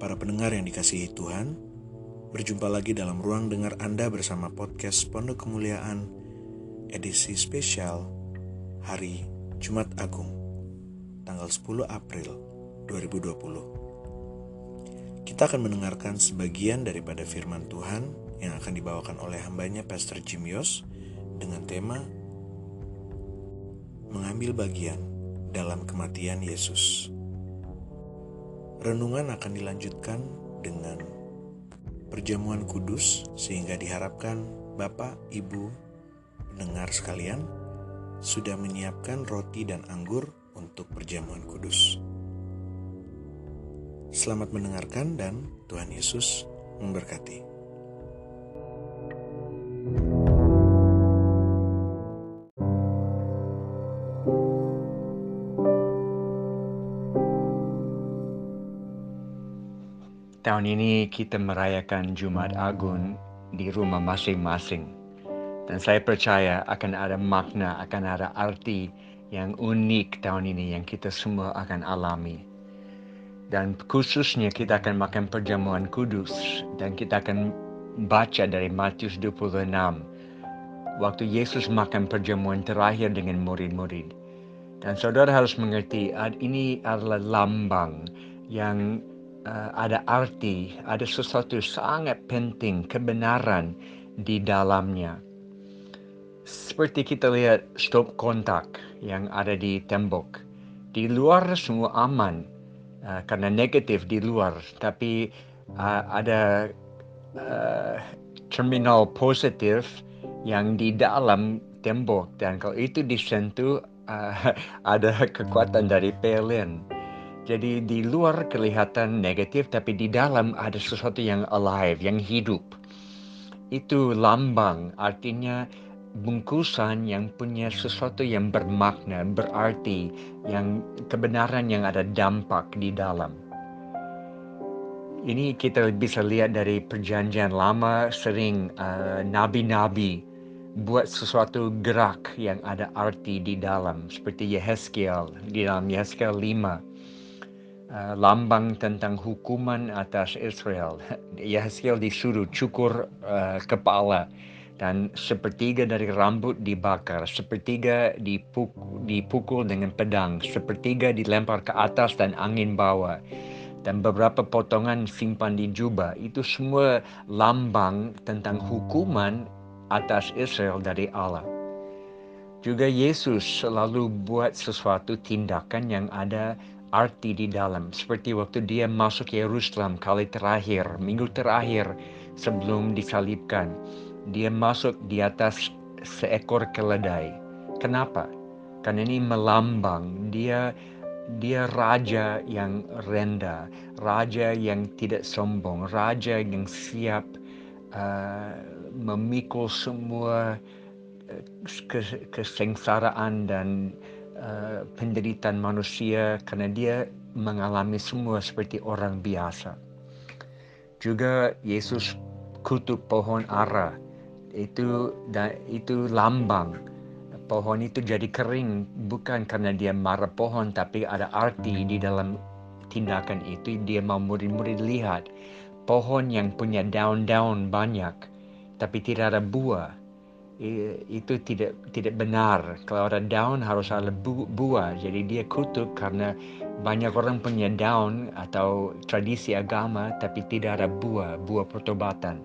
Para pendengar yang dikasihi Tuhan, berjumpa lagi dalam ruang dengar Anda bersama podcast Pondok Kemuliaan edisi spesial hari Jumat Agung tanggal 10 April 2020. Kita akan mendengarkan sebagian daripada firman Tuhan yang akan dibawakan oleh hambanya Pastor Jim Yos dengan tema Mengambil bagian dalam kematian Yesus. Renungan akan dilanjutkan dengan perjamuan kudus sehingga diharapkan Bapak, Ibu, pendengar sekalian sudah menyiapkan roti dan anggur untuk perjamuan kudus. Selamat mendengarkan dan Tuhan Yesus memberkati. Tahun ini kita merayakan Jumat Agung di rumah masing-masing. Dan saya percaya akan ada makna, akan ada arti yang unik tahun ini yang kita semua akan alami. Dan khususnya kita akan makan perjamuan kudus dan kita akan baca dari Matius 26. Waktu Yesus makan perjamuan terakhir dengan murid-murid. Dan saudara harus mengerti, ini adalah lambang yang uh, ada arti, ada sesuatu sangat penting, kebenaran di dalamnya. Seperti kita lihat stop kontak yang ada di tembok. Di luar semua aman uh, karena negatif di luar, tapi uh, ada uh, terminal positif yang di dalam tembok dan kalau itu disentuh uh, ada kekuatan dari PLN. Jadi di luar kelihatan negatif tapi di dalam ada sesuatu yang alive, yang hidup. Itu lambang, artinya bungkusan yang punya sesuatu yang bermakna, berarti, yang kebenaran yang ada dampak di dalam. Ini kita bisa lihat dari perjanjian lama sering uh, nabi-nabi buat sesuatu gerak yang ada arti di dalam seperti Yehezkiel di dalam Yehezkiel 5 uh, lambang tentang hukuman atas Israel. Yahskiel disuruh cukur uh, kepala dan sepertiga dari rambut dibakar, sepertiga dipukul, dipukul dengan pedang, sepertiga dilempar ke atas dan angin bawa, dan beberapa potongan simpan di jubah. Itu semua lambang tentang hukuman atas Israel dari Allah. Juga Yesus selalu buat sesuatu tindakan yang ada arti di dalam. Seperti waktu dia masuk Yerusalem kali terakhir, minggu terakhir sebelum disalibkan. Dia masuk di atas seekor keledai. Kenapa? Karena ini melambang dia dia raja yang rendah, raja yang tidak sombong, raja yang siap uh, memikul semua uh, kesengsaraan dan uh, penderitaan manusia karena dia mengalami semua seperti orang biasa. Juga Yesus kutuk pohon ara. Itu dan itu lambang. Pohon itu jadi kering bukan karena dia marah pohon tapi ada arti di dalam tindakan itu dia mau murid-murid lihat. Pohon yang punya daun-daun banyak tapi tidak ada buah itu tidak tidak benar. Kalau ada daun harus ada bu, buah. Jadi dia kutuk karena banyak orang punya daun atau tradisi agama tapi tidak ada buah, buah pertobatan.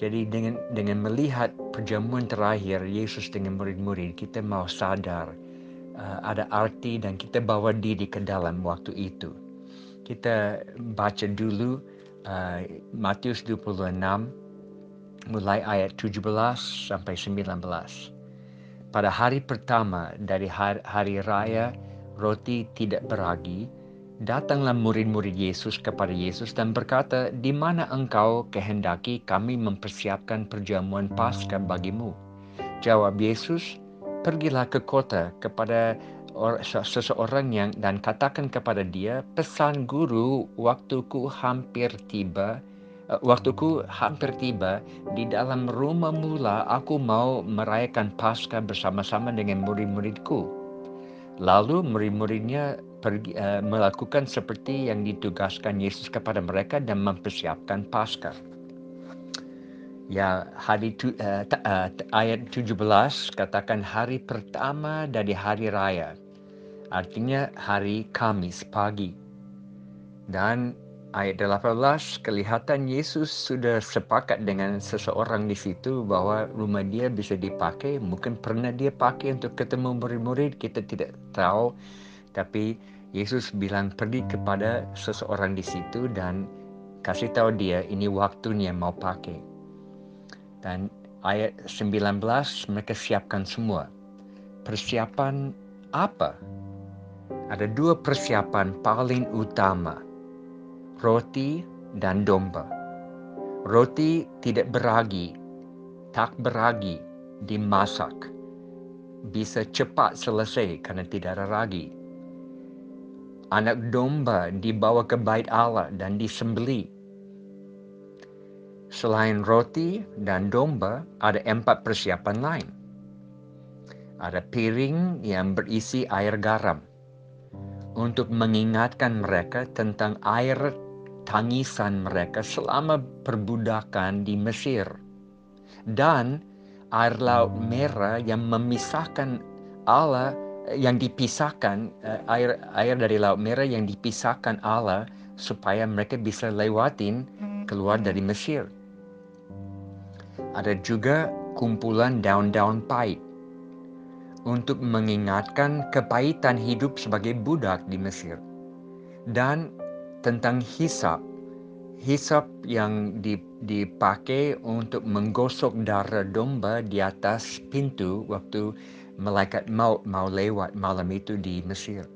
Jadi dengan dengan melihat perjamuan terakhir Yesus dengan murid-murid, kita mau sadar uh, ada arti dan kita bawa diri ke dalam waktu itu. Kita baca dulu uh, Matius 26 mulai ayat 17 sampai 19. Pada hari pertama dari hari raya roti tidak beragi, datanglah murid-murid Yesus kepada Yesus dan berkata, "Di mana engkau kehendaki kami mempersiapkan perjamuan Paskah bagimu?" Jawab Yesus, "Pergilah ke kota kepada seseorang yang dan katakan kepada dia, pesan guru, waktuku hampir tiba." Eh, waktuku hampir tiba di dalam rumah mula aku mau merayakan Paskah bersama-sama dengan murid-muridku. Lalu murid-muridnya uh, melakukan seperti yang ditugaskan Yesus kepada mereka dan mempersiapkan Paskah. Ya, hari tu, uh, uh, ayat 17 katakan hari pertama dari hari raya. Artinya hari Kamis pagi. Dan ayat 18 kelihatan Yesus sudah sepakat dengan seseorang di situ bahwa rumah dia bisa dipakai. Mungkin pernah dia pakai untuk ketemu murid-murid, kita tidak tahu. Tapi Yesus bilang pergi kepada seseorang di situ dan kasih tahu dia ini waktunya mau pakai. Dan ayat 19 mereka siapkan semua. Persiapan apa? Ada dua persiapan paling utama. Roti dan domba. Roti tidak beragi, tak beragi, dimasak. Bisa cepat selesai karena tidak ada ragi. Anak domba dibawa ke bait Allah dan disembeli Selain roti dan domba, ada empat persiapan lain. Ada piring yang berisi air garam untuk mengingatkan mereka tentang air tangisan mereka selama perbudakan di Mesir. Dan air laut merah yang memisahkan Allah yang dipisahkan eh, air air dari laut merah yang dipisahkan Allah supaya mereka bisa lewatin keluar dari Mesir. Ada juga kumpulan daun-daun pahit untuk mengingatkan kepahitan hidup sebagai budak di Mesir. Dan tentang hisap, hisap yang dipakai untuk menggosok darah domba di atas pintu waktu malaikat maut mau lewat malam itu di Mesir.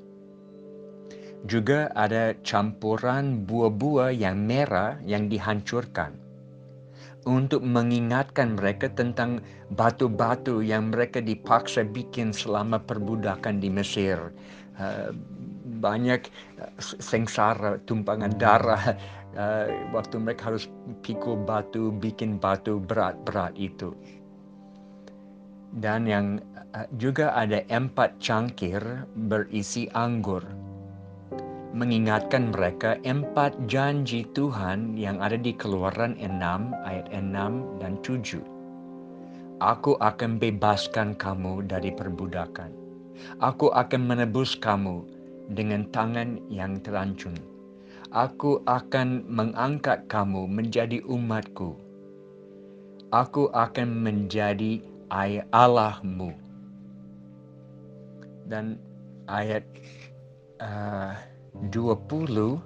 Juga ada campuran buah-buah yang merah yang dihancurkan untuk mengingatkan mereka tentang batu-batu yang mereka dipaksa bikin selama perbudakan di Mesir. Uh, banyak uh, sengsara, tumpangan darah uh, waktu mereka harus pikul batu, bikin batu berat-berat itu. Dan yang uh, juga ada empat cangkir berisi anggur mengingatkan mereka empat janji Tuhan yang ada di Keluaran 6 ayat 6 dan 7. Aku akan bebaskan kamu dari perbudakan. Aku akan menebus kamu dengan tangan yang terancun. Aku akan mengangkat kamu menjadi umatku. Aku akan menjadi Allahmu. Dan ayat uh, 20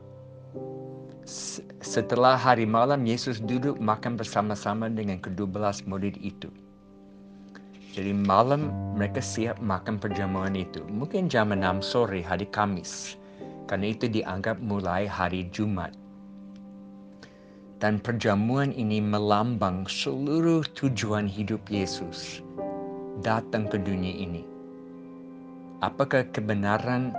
setelah hari malam Yesus duduk makan bersama-sama dengan kedua belas murid itu. Jadi malam mereka siap makan perjamuan itu. Mungkin jam 6 sore hari Kamis. Karena itu dianggap mulai hari Jumat. Dan perjamuan ini melambang seluruh tujuan hidup Yesus datang ke dunia ini. Apakah kebenaran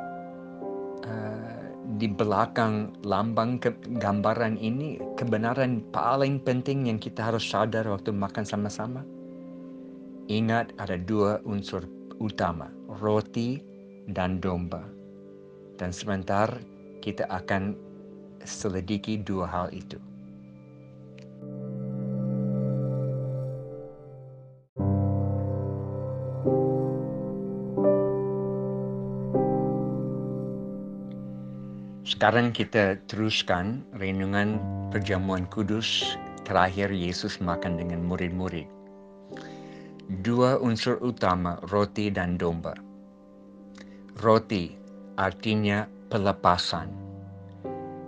di belakang lambang ke, gambaran ini kebenaran paling penting yang kita harus sadar waktu makan sama-sama? Ingat ada dua unsur utama, roti dan domba. Dan sebentar kita akan selidiki dua hal itu. Sekarang kita teruskan renungan perjamuan kudus terakhir Yesus makan dengan murid-murid. Dua unsur utama, roti dan domba. Roti artinya pelepasan.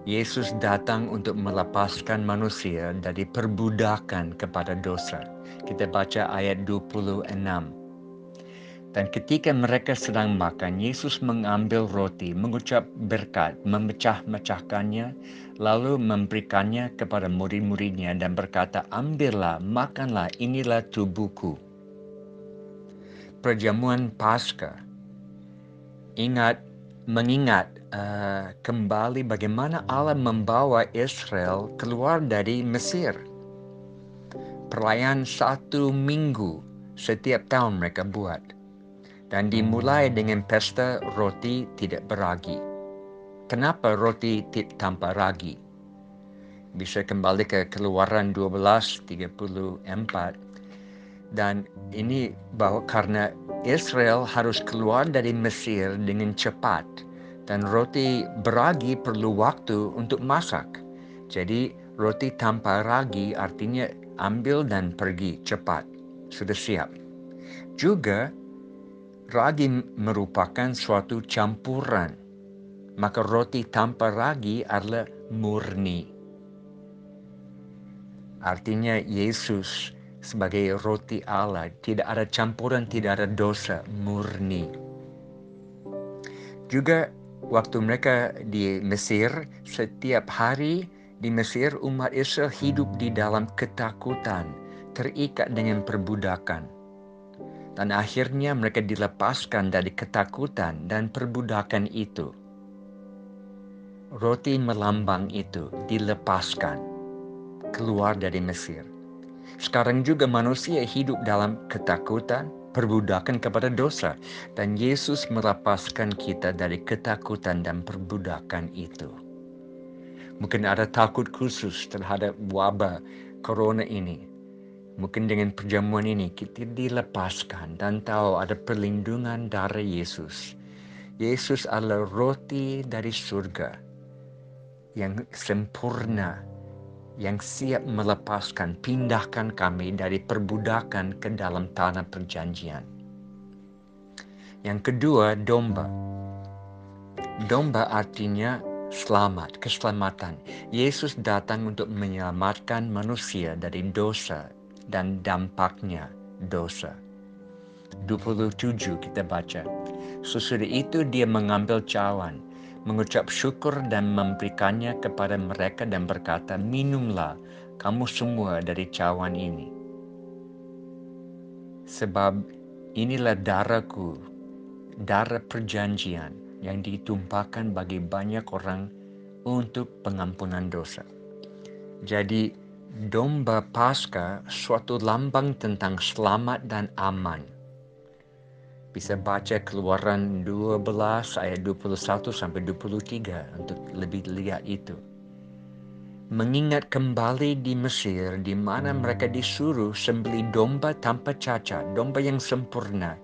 Yesus datang untuk melepaskan manusia dari perbudakan kepada dosa. Kita baca ayat 26. Dan ketika mereka sedang makan, Yesus mengambil roti, mengucap berkat, memecah-mecahkannya, lalu memberikannya kepada murid-muridnya dan berkata, Ambillah, makanlah, inilah tubuhku. Perjamuan Paskah. Ingat, mengingat uh, kembali bagaimana Allah membawa Israel keluar dari Mesir. Perayaan satu minggu setiap tahun mereka buat dan dimulai dengan pesta roti tidak beragi. kenapa roti tanpa ragi? Bisa kembali ke keluaran 12.34 dan ini bahwa karena Israel harus keluar dari Mesir dengan cepat dan roti beragi perlu waktu untuk masak. Jadi roti tanpa ragi artinya ambil dan pergi cepat, sudah siap. Juga ragi merupakan suatu campuran. Maka roti tanpa ragi adalah murni. Artinya Yesus sebagai roti Allah tidak ada campuran, tidak ada dosa, murni. Juga waktu mereka di Mesir, setiap hari di Mesir umat Israel hidup di dalam ketakutan, terikat dengan perbudakan dan akhirnya mereka dilepaskan dari ketakutan dan perbudakan itu. Roti melambang itu dilepaskan keluar dari Mesir. Sekarang juga manusia hidup dalam ketakutan, perbudakan kepada dosa. Dan Yesus melepaskan kita dari ketakutan dan perbudakan itu. Mungkin ada takut khusus terhadap wabah corona ini Mungkin dengan perjamuan ini kita dilepaskan dan tahu ada perlindungan dari Yesus. Yesus adalah roti dari surga yang sempurna, yang siap melepaskan, pindahkan kami dari perbudakan ke dalam tanah perjanjian. Yang kedua, domba. Domba artinya selamat, keselamatan. Yesus datang untuk menyelamatkan manusia dari dosa, dan dampaknya dosa. 27 kita baca. Sesudah itu dia mengambil cawan, mengucap syukur dan memberikannya kepada mereka dan berkata, Minumlah kamu semua dari cawan ini. Sebab inilah darahku, darah perjanjian yang ditumpahkan bagi banyak orang untuk pengampunan dosa. Jadi domba Paskah suatu lambang tentang selamat dan aman. Bisa baca keluaran 12 ayat 21 sampai 23 untuk lebih lihat itu. Mengingat kembali di Mesir di mana mereka disuruh sembeli domba tanpa cacat, domba yang sempurna.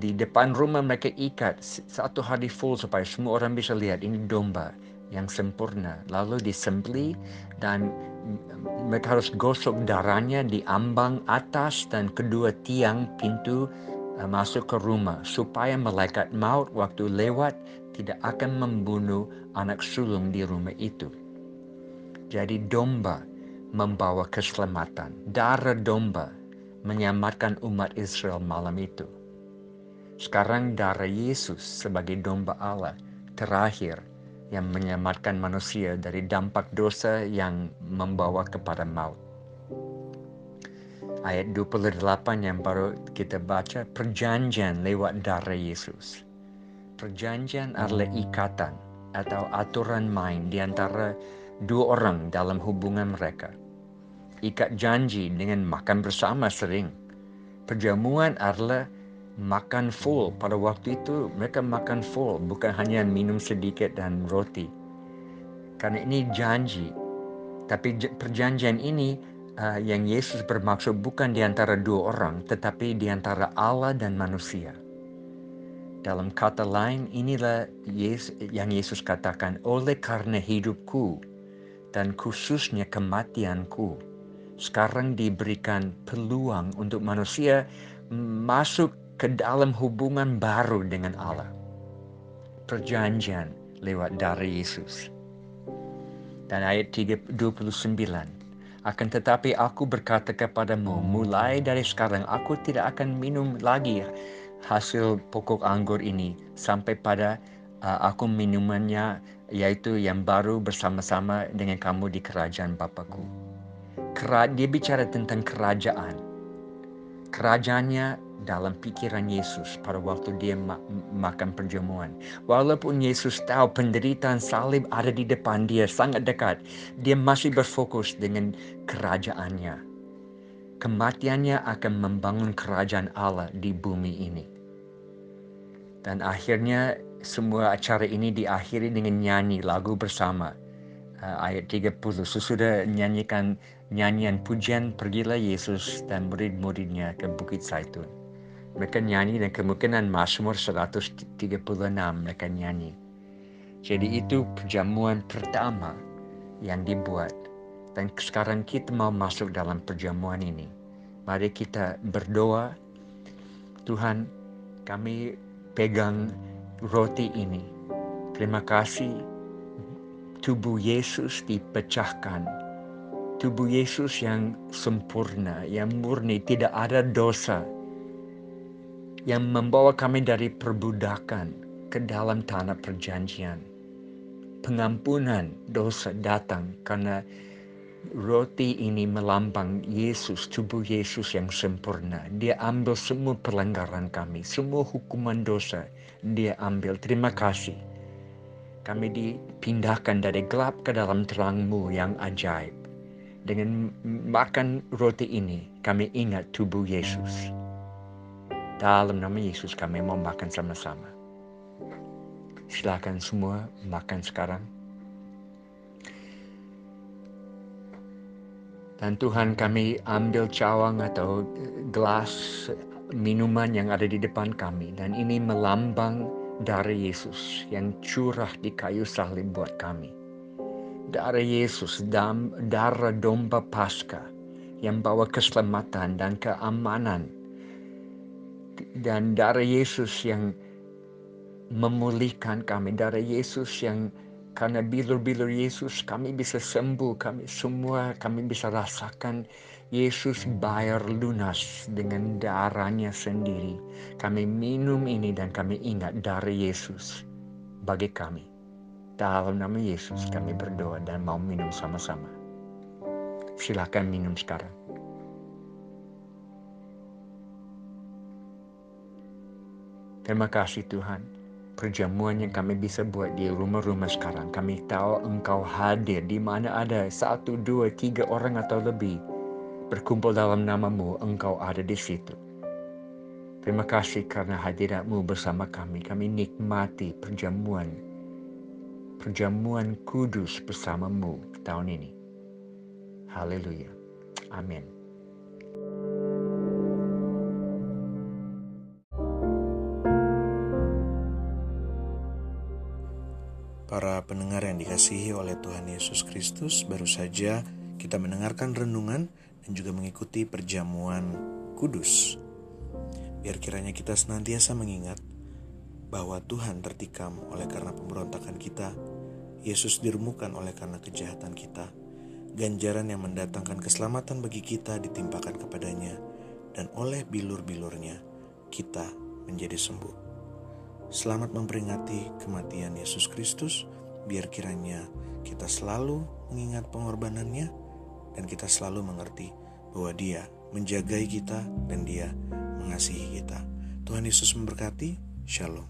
Di depan rumah mereka ikat satu hari full supaya semua orang bisa lihat ini domba yang sempurna. Lalu disembeli dan mereka harus gosok darahnya di ambang atas dan kedua tiang pintu masuk ke rumah supaya malaikat maut waktu lewat tidak akan membunuh anak sulung di rumah itu. Jadi domba membawa keselamatan. Darah domba menyelamatkan umat Israel malam itu. Sekarang darah Yesus sebagai domba Allah terakhir yang menyelamatkan manusia dari dampak dosa yang membawa kepada maut. Ayat 28 yang baru kita baca, perjanjian lewat darah Yesus. Perjanjian adalah ikatan atau aturan main di antara dua orang dalam hubungan mereka. Ikat janji dengan makan bersama sering. Perjamuan adalah makan full pada waktu itu mereka makan full bukan hanya minum sedikit dan roti karena ini janji tapi perjanjian ini uh, yang Yesus bermaksud bukan di antara dua orang tetapi di antara Allah dan manusia dalam kata lain inilah Yesus, yang Yesus katakan oleh karena hidupku dan khususnya kematianku sekarang diberikan peluang untuk manusia masuk ke dalam hubungan baru dengan Allah. Perjanjian lewat darah Yesus. Dan ayat 29. Akan tetapi aku berkata kepadamu, mulai dari sekarang aku tidak akan minum lagi hasil pokok anggur ini sampai pada uh, aku minumannya yaitu yang baru bersama-sama dengan kamu di kerajaan Bapakku. Kera, dia bicara tentang kerajaan. Kerajaannya dalam pikiran Yesus pada waktu dia ma makan perjamuan. Walaupun Yesus tahu penderitaan salib ada di depan dia sangat dekat, dia masih berfokus dengan kerajaannya. Kematiannya akan membangun kerajaan Allah di bumi ini. Dan akhirnya semua acara ini diakhiri dengan nyanyi lagu bersama. Uh, ayat 30 sesudah nyanyikan nyanyian pujian pergilah Yesus dan murid-muridnya ke Bukit Zaitun. Dan kemungkinan Mazmur 136 mereka nyanyi. Jadi itu perjamuan pertama yang dibuat. Dan sekarang kita mau masuk dalam perjamuan ini. Mari kita berdoa. Tuhan, kami pegang roti ini. Terima kasih tubuh Yesus dipecahkan. Tubuh Yesus yang sempurna, yang murni, tidak ada dosa. Yang membawa kami dari perbudakan ke dalam tanah perjanjian. Pengampunan dosa datang karena roti ini melambang Yesus, tubuh Yesus yang sempurna. Dia ambil semua pelanggaran kami, semua hukuman dosa. Dia ambil. Terima kasih. Kami dipindahkan dari gelap ke dalam terangmu yang ajaib. Dengan makan roti ini, kami ingat tubuh Yesus. Dalam nama Yesus kami mau makan sama-sama. Silakan semua makan sekarang. Dan Tuhan kami ambil cawang atau gelas minuman yang ada di depan kami. Dan ini melambang dari Yesus yang curah di kayu salib buat kami. Darah Yesus, dan darah domba pasca yang bawa keselamatan dan keamanan. Dan darah Yesus yang memulihkan kami. Darah Yesus yang karena bilur-bilur Yesus kami bisa sembuh, kami semua kami bisa rasakan Yesus bayar lunas dengan darahnya sendiri. Kami minum ini dan kami ingat dari Yesus bagi kami. Dalam nama Yesus kami berdoa dan mau minum sama-sama. Silakan minum sekarang. Terima kasih Tuhan perjamuan yang kami bisa buat di rumah-rumah sekarang. Kami tahu engkau hadir di mana ada satu, dua, tiga orang atau lebih berkumpul dalam namamu, engkau ada di situ. Terima kasih karena hadiratmu bersama kami. Kami nikmati perjamuan, perjamuan kudus bersamamu tahun ini. Haleluya. Amin. Pendengar yang dikasihi oleh Tuhan Yesus Kristus, baru saja kita mendengarkan renungan dan juga mengikuti perjamuan kudus. Biar kiranya kita senantiasa mengingat bahwa Tuhan tertikam oleh karena pemberontakan kita, Yesus dirumukan oleh karena kejahatan kita, ganjaran yang mendatangkan keselamatan bagi kita ditimpakan kepadanya, dan oleh bilur-bilurnya kita menjadi sembuh. Selamat memperingati kematian Yesus Kristus, biar kiranya kita selalu mengingat pengorbanannya dan kita selalu mengerti bahwa dia menjagai kita dan dia mengasihi kita. Tuhan Yesus memberkati. Shalom.